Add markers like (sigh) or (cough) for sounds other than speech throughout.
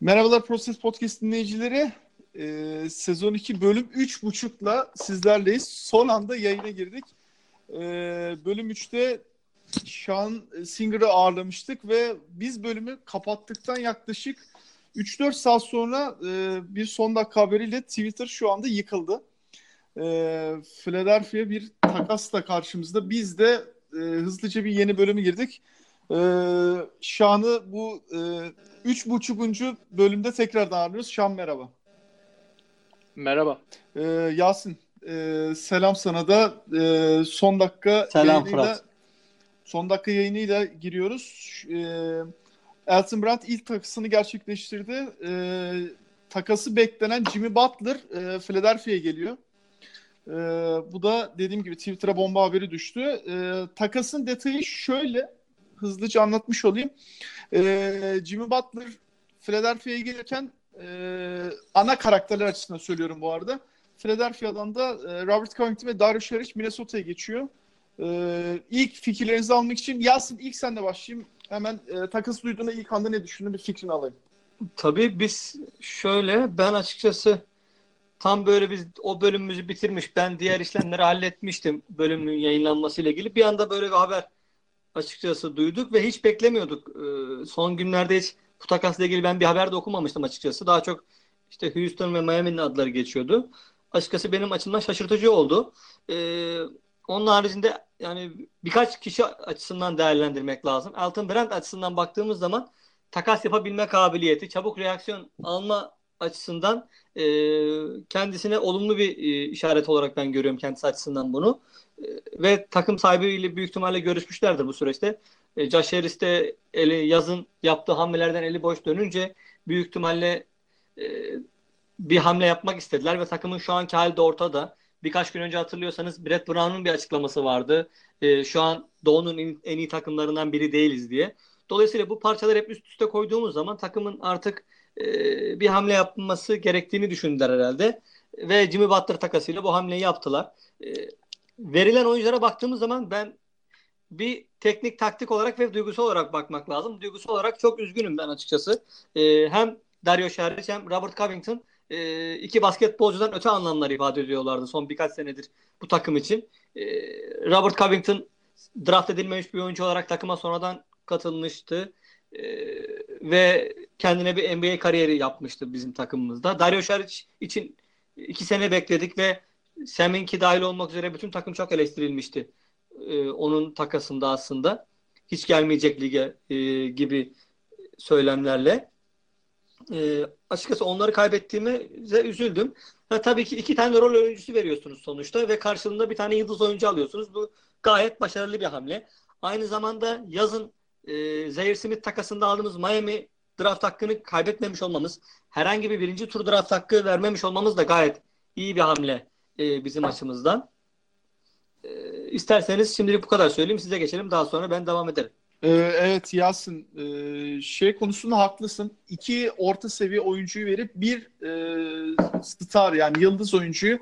Merhabalar Proses Podcast dinleyicileri. Ee, sezon 2 bölüm 3.5'la sizlerleyiz. Son anda yayına girdik. Ee, bölüm 3'te Sean Singer'ı ağırlamıştık ve biz bölümü kapattıktan yaklaşık 3-4 saat sonra e, bir son dakika haberiyle Twitter şu anda yıkıldı. E, Philadelphia bir takasla karşımızda. Biz de e, hızlıca bir yeni bölümü girdik. E, Şan'ı bu e, üç buçukuncu bölümde tekrar ağırlıyoruz. Şan merhaba. Merhaba. E, Yasin e, selam sana da e, son dakika selam Fırat. Son dakika yayınıyla giriyoruz. E, Elton Brand ilk takısını gerçekleştirdi. E, takası beklenen Jimmy Butler e, Philadelphia'ya geliyor. E, bu da dediğim gibi Twitter'a bomba haberi düştü. E, takasın detayı şöyle hızlıca anlatmış olayım. E, Jimmy Butler Philadelphia'ya gelirken e, ana karakterler açısından söylüyorum bu arada. Philadelphia'dan da e, Robert Covington ve Dario Saric Minnesota'ya geçiyor. E, ilk fikirlerinizi almak için Yasin ilk senle başlayayım. Hemen e, takas duyduğunda ilk anda ne düşündün bir fikrini alayım. Tabii biz şöyle ben açıkçası tam böyle biz o bölümümüzü bitirmiş ben diğer işlemleri halletmiştim bölümün yayınlanmasıyla ilgili. Bir anda böyle bir haber açıkçası duyduk ve hiç beklemiyorduk. Ee, son günlerde hiç bu takasla ilgili ben bir haber de okumamıştım açıkçası. Daha çok işte Houston ve Miami'nin adları geçiyordu. Açıkçası benim açımdan şaşırtıcı oldu. Ee, onun haricinde yani birkaç kişi açısından değerlendirmek lazım. Elton Brand açısından baktığımız zaman takas yapabilme kabiliyeti, çabuk reaksiyon alma açısından e, kendisine olumlu bir e, işaret olarak ben görüyorum kendisi açısından bunu. E, ve takım sahibiyle büyük ihtimalle görüşmüşlerdir bu süreçte. E, Josh Harris de eli, yazın yaptığı hamlelerden eli boş dönünce büyük ihtimalle e, bir hamle yapmak istediler ve takımın şu anki hali de ortada. Birkaç gün önce hatırlıyorsanız Brett Brown'un bir açıklaması vardı. E, şu an Doğu'nun en, iyi takımlarından biri değiliz diye. Dolayısıyla bu parçaları hep üst üste koyduğumuz zaman takımın artık e, bir hamle yapılması gerektiğini düşündüler herhalde. Ve Jimmy Butler takasıyla bu hamleyi yaptılar. E, verilen oyunculara baktığımız zaman ben bir teknik taktik olarak ve duygusal olarak bakmak lazım. Duygusal olarak çok üzgünüm ben açıkçası. E, hem Dario Saric hem Robert Covington iki basketbolcudan öte anlamlar ifade ediyorlardı son birkaç senedir bu takım için. Robert Covington draft edilmemiş bir oyuncu olarak takıma sonradan katılmıştı. E, ve kendine bir NBA kariyeri yapmıştı bizim takımımızda. Dario Saric için iki sene bekledik ve Seminki dahil olmak üzere bütün takım çok eleştirilmişti. E, onun takasında aslında. Hiç gelmeyecek lige e, gibi söylemlerle. E, açıkçası onları kaybettiğime üzüldüm. Ha, tabii ki iki tane rol oyuncusu veriyorsunuz sonuçta ve karşılığında bir tane yıldız oyuncu alıyorsunuz. Bu gayet başarılı bir hamle. Aynı zamanda yazın e, Zaire Smith takasında aldığımız Miami draft hakkını kaybetmemiş olmamız, herhangi bir birinci tur draft hakkı vermemiş olmamız da gayet iyi bir hamle e, bizim açımızdan. E, isterseniz şimdilik bu kadar söyleyeyim. Size geçelim. Daha sonra ben devam ederim. Ee, evet Yasin e, şey konusunda haklısın. İki orta seviye oyuncuyu verip bir e, star yani yıldız oyuncuyu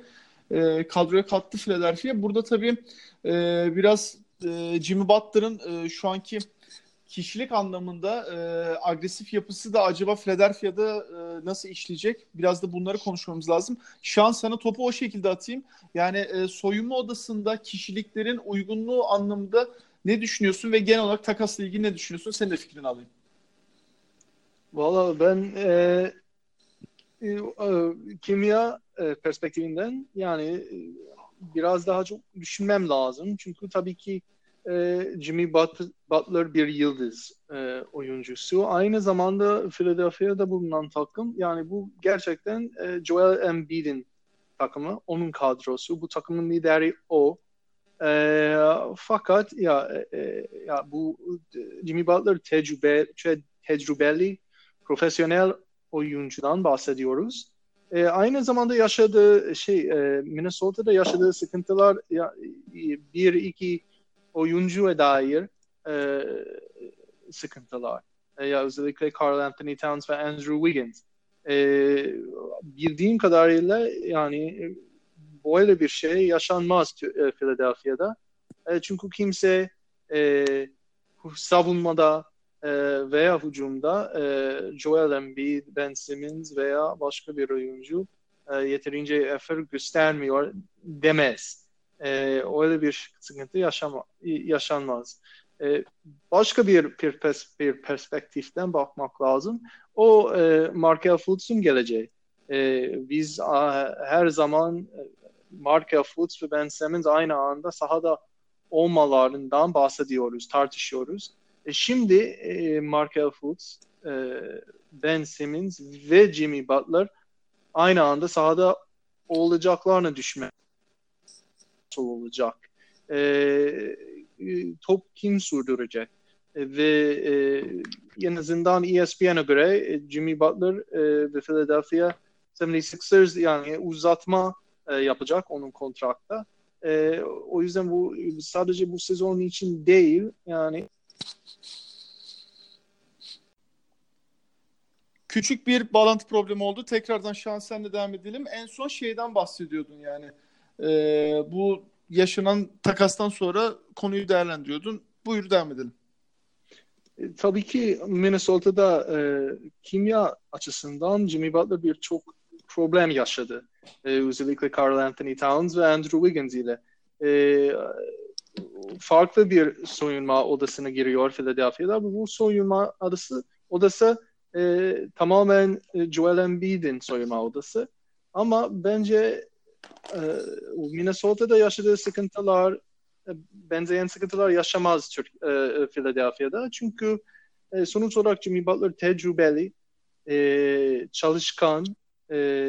e, kadroya kattı Philadelphia. Burada tabii e, biraz e, Jimmy Butler'ın e, şu anki kişilik anlamında e, agresif yapısı da acaba Philadelphia'da e, nasıl işleyecek? Biraz da bunları konuşmamız lazım. Şu an sana topu o şekilde atayım. Yani e, soyunma odasında kişiliklerin uygunluğu anlamında ne düşünüyorsun ve genel olarak takasla ilgili ne düşünüyorsun? Senin de fikrini alayım. Valla ben e, e, e, kimya e, perspektifinden yani e, biraz daha çok düşünmem lazım. Çünkü tabii ki e, Jimmy Butler bir yıldız e, oyuncusu. Aynı zamanda Philadelphia'da bulunan takım yani bu gerçekten e, Joel Embiid'in takımı, onun kadrosu. Bu takımın lideri o. E, fakat ya ya bu Jimmy Butler tecrübe tecrübeli profesyonel oyuncudan bahsediyoruz. E, aynı zamanda yaşadığı şey e, Minnesota'da yaşadığı sıkıntılar ya, bir iki oyuncuya dair e, sıkıntılar. E, ya özellikle Carl Anthony Towns ve Andrew Wiggins. E, bildiğim kadarıyla yani böyle bir şey yaşanmaz e, Philadelphia'da. E, çünkü kimse e, savunmada e, veya hücumda e, Joel Embiid, Ben Simmons veya başka bir oyuncu e, yeterince efor göstermiyor demez. E, öyle bir sıkıntı yaşama, yaşanmaz. E, başka bir, bir, pers bir perspektiften bakmak lazım. O e, Markel Fultz'un geleceği. E, biz a, her zaman e, Markel Fultz ve Ben Simmons aynı anda sahada olmalarından bahsediyoruz, tartışıyoruz. E, şimdi e, Markel Fultz, e, Ben Simmons ve Jimmy Butler aynı anda sahada olacaklarını düşünme olacak. E, e, top kim sürdürecek? E, ve e, en azından ESPN'e göre e, Jimmy Butler e, ve Philadelphia 76ers yani uzatma e, yapacak onun kontrakta. E, o yüzden bu sadece bu sezon için değil yani Küçük bir bağlantı problemi oldu. Tekrardan şansenle devam edelim. En son şeyden bahsediyordun yani. E, bu yaşanan takastan sonra konuyu değerlendiriyordun. Buyur devam edelim. E, tabii ki Minnesota'da e, kimya açısından Jimmy Butler bir çok problem yaşadı. E, özellikle Carl Anthony Towns ve Andrew Wiggins ile. E, farklı bir soyunma odasına giriyor Philadelphia'da. Bu soyunma odası, odası e, tamamen e, Joel Embiid'in soyunma odası. Ama bence Minnesota'da yaşadığı sıkıntılar e, benzeyen sıkıntılar yaşamaz Türk, e, e, Philadelphia'da. Çünkü sonuç olarak Jimmy Butler tecrübeli, çalışkan,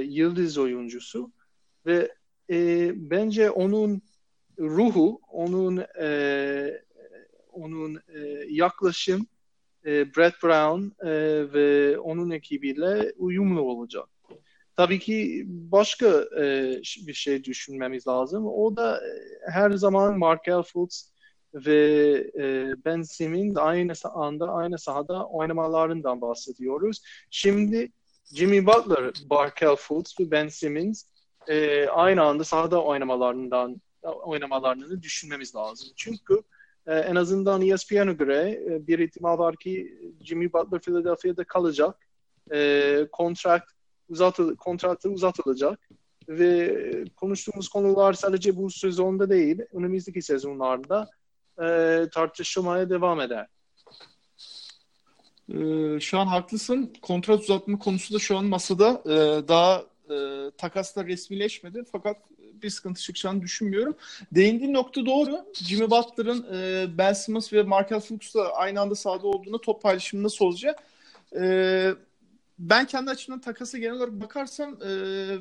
yıldız oyuncusu ve bence onun ruhu, onun onun yaklaşım e, Brett Brown ve onun ekibiyle uyumlu olacak. Tabii ki başka e, bir şey düşünmemiz lazım. O da e, her zaman Markel Fultz ve e, Ben Simmons aynı anda aynı sahada oynamalarından bahsediyoruz. Şimdi Jimmy Butler, Markel Fultz ve Ben Simmons e, aynı anda sahada oynamalarından oynamalarını düşünmemiz lazım. Çünkü e, en azından ESPN'e göre e, bir ihtimal var ki Jimmy Butler Philadelphia'da kalacak. E, kontrakt uzatıl kontratı uzatılacak ve konuştuğumuz konular sadece bu sezonda değil, önümüzdeki sezonlarda e, tartışılmaya devam eder. Ee, şu an haklısın. Kontrat uzatma konusu da şu an masada. Ee, daha e, takaslar resmileşmedi fakat bir sıkıntı çıkacağını düşünmüyorum. Değindiğin nokta doğru. Jimmy Butler'ın e, Ben Simmons ve Markel Fultz'la aynı anda sahada olduğunda top paylaşımı nasıl olacak? E, ben kendi açımdan takası genel olarak bakarsam e,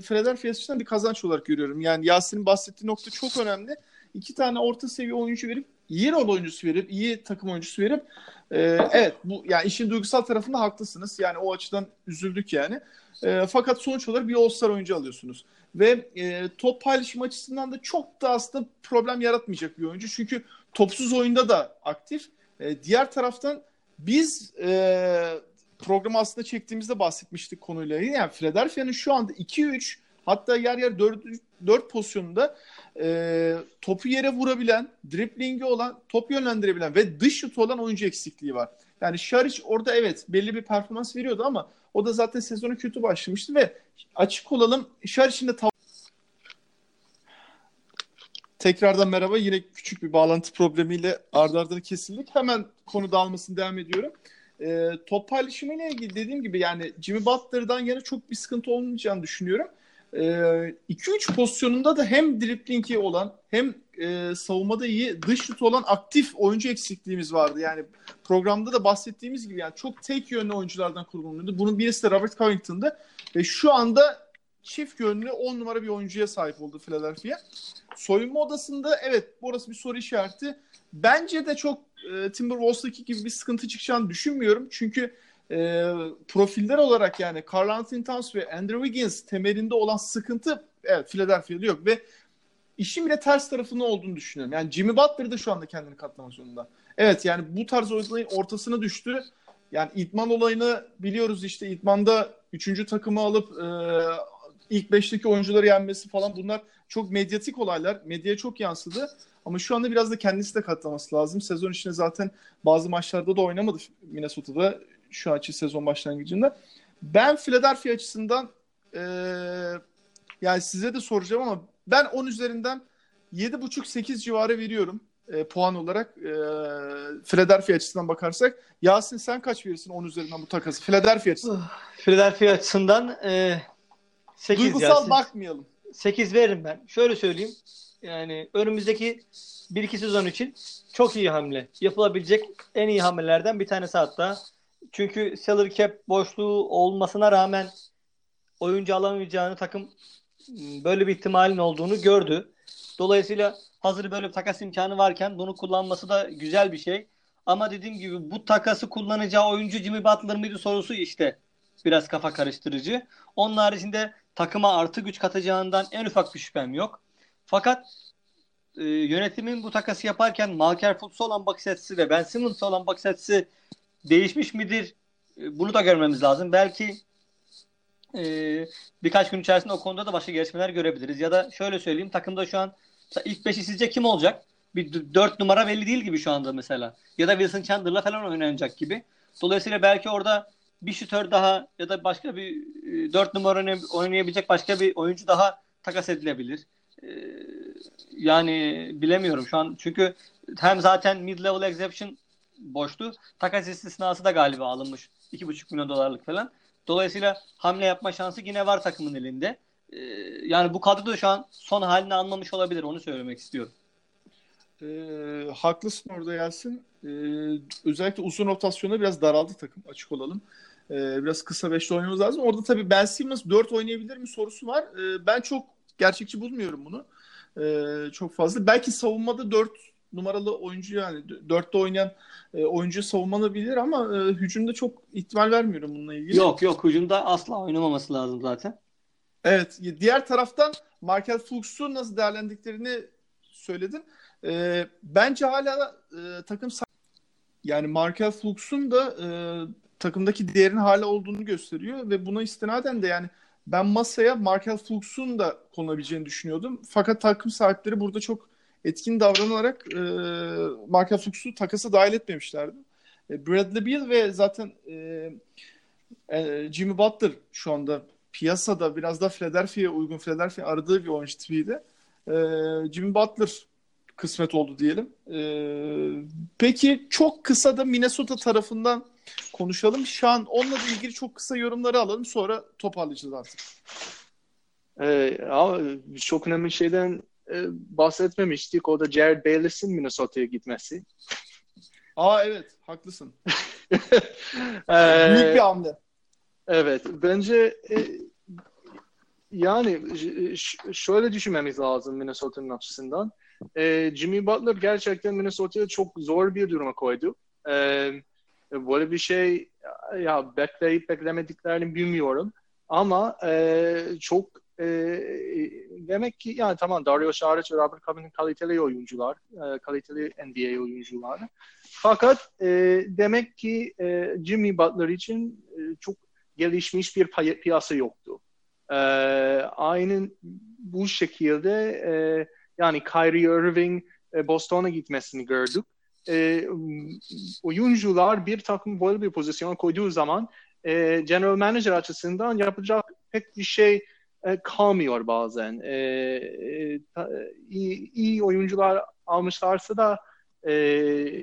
Philadelphia açısından bir kazanç olarak görüyorum. Yani Yasin'in bahsettiği nokta çok önemli. İki tane orta seviye oyuncu verip iyi rol oyuncusu verip iyi takım oyuncusu verip e, evet bu yani işin duygusal tarafında haklısınız. Yani o açıdan üzüldük yani. E, fakat sonuç olarak bir All-Star oyuncu alıyorsunuz. Ve e, top paylaşım açısından da çok da aslında problem yaratmayacak bir oyuncu. Çünkü topsuz oyunda da aktif. E, diğer taraftan biz e, programı aslında çektiğimizde bahsetmiştik konuyla. Yani Philadelphia'nın şu anda 2-3 hatta yer yer 4, 4 pozisyonunda e, topu yere vurabilen, driplingi olan, top yönlendirebilen ve dış şutu olan oyuncu eksikliği var. Yani Şaric orada evet belli bir performans veriyordu ama o da zaten sezonu kötü başlamıştı ve açık olalım Şaric'in de Tekrardan merhaba. Yine küçük bir bağlantı problemiyle ardı ardına kesildik. Hemen konu dağılmasını devam ediyorum. E, top paylaşımıyla ilgili dediğim gibi yani Jimmy Butler'dan yana çok bir sıkıntı olmayacağını düşünüyorum. 2-3 e, pozisyonunda da hem driplingi olan hem e, savunmada iyi dış şut olan aktif oyuncu eksikliğimiz vardı. Yani programda da bahsettiğimiz gibi yani çok tek yönlü oyunculardan kurulmuyordu. Bunun birisi de Robert Covington'dı ve şu anda çift yönlü 10 numara bir oyuncuya sahip oldu Philadelphia. Soyunma odasında evet burası bir soru işareti. Bence de çok e, Timberwolves'daki gibi bir sıkıntı çıkacağını düşünmüyorum. Çünkü e, profiller olarak yani Carl Anthony Towns ve Andrew Wiggins temelinde olan sıkıntı evet Philadelphia'da yok ve işin bile ters tarafında olduğunu düşünüyorum. Yani Jimmy Butler da şu anda kendini katlamak zorunda. Evet yani bu tarz olayın ortasına düştü. Yani idman olayını biliyoruz işte idmanda üçüncü takımı alıp e, ilk beşteki oyuncuları yenmesi falan bunlar çok medyatik olaylar. Medyaya çok yansıdı. Ama şu anda biraz da kendisi de katlaması lazım. Sezon içinde zaten bazı maçlarda da oynamadı Minnesota'da şu anki sezon başlangıcında. Ben Philadelphia açısından e, yani size de soracağım ama ben 10 üzerinden 7.5-8 civarı veriyorum e, puan olarak e, Philadelphia açısından bakarsak. Yasin sen kaç verirsin 10 üzerinden bu takası? Philadelphia açısından. Philadelphia açısından e, 8 Duygusal Yasin. bakmayalım. 8 veririm ben. Şöyle söyleyeyim. Yani önümüzdeki 1-2 sezon için çok iyi hamle. Yapılabilecek en iyi hamlelerden bir tanesi hatta. Çünkü salary cap boşluğu olmasına rağmen oyuncu alamayacağını takım ıı, böyle bir ihtimalin olduğunu gördü. Dolayısıyla hazır böyle bir takas imkanı varken bunu kullanması da güzel bir şey. Ama dediğim gibi bu takası kullanacağı oyuncu Jimmy Butler mıydı sorusu işte biraz kafa karıştırıcı. Onun haricinde takıma artı güç katacağından en ufak bir şüphem yok. Fakat e, yönetimin bu takası yaparken Malker Fultz'a olan bakış açısı ve Ben Simmons'a olan bakış açısı değişmiş midir? E, bunu da görmemiz lazım. Belki e, birkaç gün içerisinde o konuda da başka gelişmeler görebiliriz. Ya da şöyle söyleyeyim takımda şu an ilk beşi sizce kim olacak? Bir dört numara belli değil gibi şu anda mesela. Ya da Wilson Chandler'la falan oynanacak gibi. Dolayısıyla belki orada bir şütör daha ya da başka bir e, dört numara oynayabilecek başka bir oyuncu daha takas edilebilir. E, yani bilemiyorum şu an çünkü hem zaten mid-level exception boştu. Takas istisnası da galiba alınmış. 2,5 milyon dolarlık falan. Dolayısıyla hamle yapma şansı yine var takımın elinde. Ee, yani bu kadro da şu an son halini anlamış olabilir. Onu söylemek istiyorum. Ee, haklısın orada Yasin. Ee, özellikle uzun rotasyonda biraz daraldı takım. Açık olalım. Ee, biraz kısa beşli oynamamız lazım. Orada tabii Ben Simmons 4 oynayabilir mi sorusu var. Ee, ben çok gerçekçi bulmuyorum bunu. Ee, çok fazla. Belki savunmada 4 numaralı oyuncu yani dörtte oynayan e, oyuncu savunlanabilir ama e, hücumda çok ihtimal vermiyorum bununla ilgili. Yok yok hücumda asla oynamaması lazım zaten. Evet. Diğer taraftan Markel Fultz'u nasıl değerlendiklerini söyledin. E, bence hala e, takım yani Markel Fultz'un da e, takımdaki değerin hala olduğunu gösteriyor ve buna istinaden de yani ben masaya Markel Fultz'un da konulabileceğini düşünüyordum. Fakat takım sahipleri burada çok etkin davranarak e, Markel Fultz'u takasa dahil etmemişlerdi. E, Bradley Beal ve zaten e, e, Jimmy Butler şu anda piyasada biraz da Philadelphia'ya uygun Philadelphia aradığı bir oyuncu tipiydi. E, Jimmy Butler kısmet oldu diyelim. E, peki çok kısa da Minnesota tarafından konuşalım. Şu an onunla ilgili çok kısa yorumları alalım sonra toparlayacağız artık. Ee, ama çok önemli şeyden e, bahsetmemiştik. O da Jared Bayless'in Minnesota'ya gitmesi. Aa evet haklısın. (laughs) ee, Büyük bir hamle. Evet bence e, yani şöyle düşünmemiz lazım Minnesota'nın açısından. E, Jimmy Butler gerçekten Minnesota'ya çok zor bir duruma koydu. E, böyle bir şey ya bekleyip beklemediklerini bilmiyorum. Ama e, çok e, demek ki yani tamam Dario Saric ve Robert Covington kaliteli oyuncular, e, kaliteli NBA oyuncular. Fakat e, demek ki e, Jimmy Butler için e, çok gelişmiş bir pi- piyasa yoktu. E, aynen bu şekilde e, yani Kyrie Irving e, Boston'a gitmesini gördük. E, oyuncular bir takım böyle bir pozisyona koyduğu zaman e, general manager açısından yapacak pek bir şey e, kalmıyor bazen. E, e, ta, iyi, iyi oyuncular almışlarsa da e,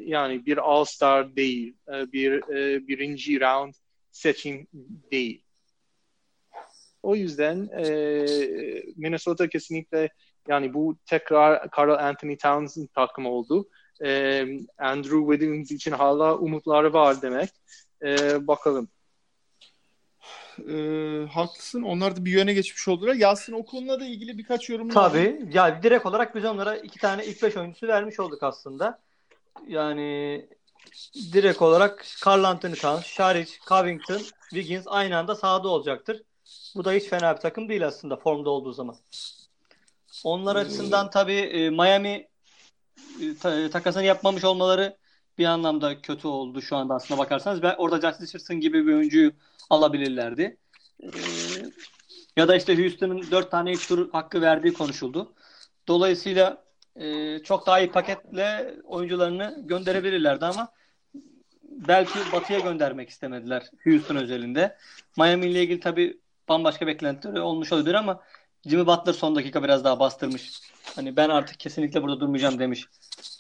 yani bir all-star değil, e, bir e, birinci round seçim değil. O yüzden e, Minnesota kesinlikle yani bu tekrar Carl Anthony Towns'ın takımı oldu. E, Andrew Wiggins için hala umutları var demek. E, bakalım. E, haklısın. Onlar da bir yöne geçmiş oldular. Yasin o konuda da ilgili birkaç yorum Tabii. Var. Ya direkt olarak biz onlara iki tane ilk beş oyuncusu vermiş olduk aslında. Yani direkt olarak Carl Anthony Towns, Şaric, Covington, Wiggins aynı anda sahada olacaktır. Bu da hiç fena bir takım değil aslında formda olduğu zaman. Onlar açısından tabii e, Miami e, takasını yapmamış olmaları bir anlamda kötü oldu şu anda aslında bakarsanız. Ben orada Justin Richardson gibi bir oyuncuyu alabilirlerdi. E, Ya da işte Houston'ın 4 tane tur hakkı verdiği konuşuldu. Dolayısıyla e, çok daha iyi paketle oyuncularını gönderebilirlerdi ama belki Batı'ya göndermek istemediler Houston özelinde. Miami ile ilgili tabii bambaşka beklentileri olmuş olabilir ama Jimmy Butler son dakika biraz daha bastırmış. Hani ben artık kesinlikle burada durmayacağım demiş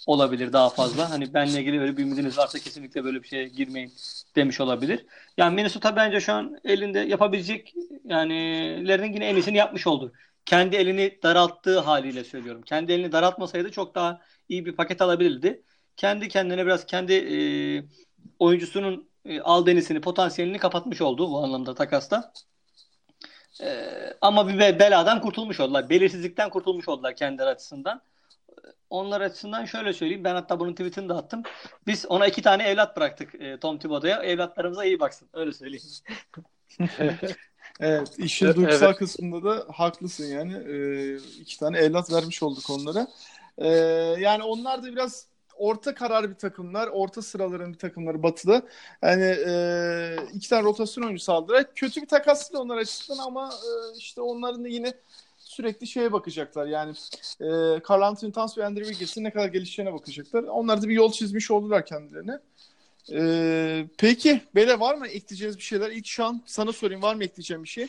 olabilir daha fazla. Hani benle ilgili öyle bir ümidiniz varsa kesinlikle böyle bir şeye girmeyin demiş olabilir. Yani Minnesota bence şu an elinde yapabilecek yani lerinin yine en iyisini yapmış oldu. Kendi elini daralttığı haliyle söylüyorum. Kendi elini daraltmasaydı çok daha iyi bir paket alabilirdi. Kendi kendine biraz kendi e, oyuncusunun e, albenisini, potansiyelini kapatmış oldu bu anlamda takasta. E, ama bir beladan kurtulmuş oldular. Belirsizlikten kurtulmuş oldular kendileri açısından. Onlar açısından şöyle söyleyeyim. Ben hatta bunun tweetini de attım. Biz ona iki tane evlat bıraktık e, Tom Thibodeau'ya. Evlatlarımıza iyi baksın. Öyle söyleyeyim. (laughs) evet. işin duygusal evet. kısmında da haklısın yani. Ee, iki tane evlat vermiş olduk onlara. Ee, yani onlar da biraz orta karar bir takımlar, orta sıraların bir takımları batıda. Yani e, iki tane rotasyon oyuncusu aldılar. Kötü bir takas değil onlar açısından ama e, işte onların da yine sürekli şeye bakacaklar. Yani e, Carl Anthony Towns ve Andrew Wiggins'in ne kadar gelişeceğine bakacaklar. Onlar da bir yol çizmiş oldular kendilerine. E, peki Bele var mı ekleyeceğiniz bir şeyler? İlk şu an sana sorayım var mı ekleyeceğim bir şey?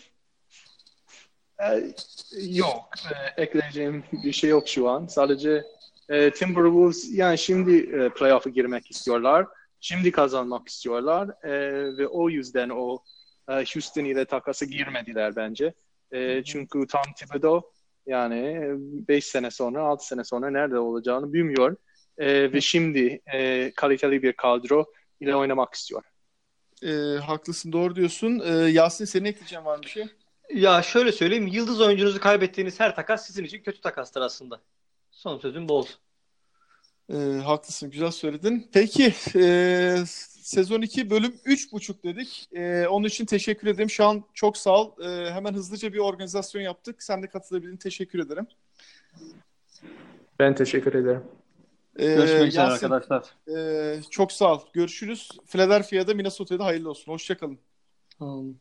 Ee, yok. Ee, ekleyeceğim bir şey yok şu an. Sadece e, Timberwolves yani şimdi e, playoff'a girmek istiyorlar. Şimdi kazanmak istiyorlar e, ve o yüzden o e, Houston ile takası girmediler bence. E, çünkü Tom Thibodeau yani 5 sene sonra 6 sene sonra nerede olacağını bilmiyor. E, ve şimdi e, kaliteli bir kadro ile oynamak istiyor. E, haklısın doğru diyorsun. E, Yasin senin ekleyeceğin var mı bir şey? Ya şöyle söyleyeyim. Yıldız oyuncunuzu kaybettiğiniz her takas sizin için kötü takastır aslında. Son sözüm bol. E, haklısın. Güzel söyledin. Peki e, sezon 2 bölüm 3.5 dedik. E, onun için teşekkür ederim. Şu an çok sağ ol. E, hemen hızlıca bir organizasyon yaptık. Sen de katılabildin. Teşekkür ederim. Ben teşekkür ederim. Ee, Görüşmek üzere arkadaşlar. E, çok sağ ol. Görüşürüz. Philadelphia'da Minnesota'da hayırlı olsun. Hoşçakalın. Tamam.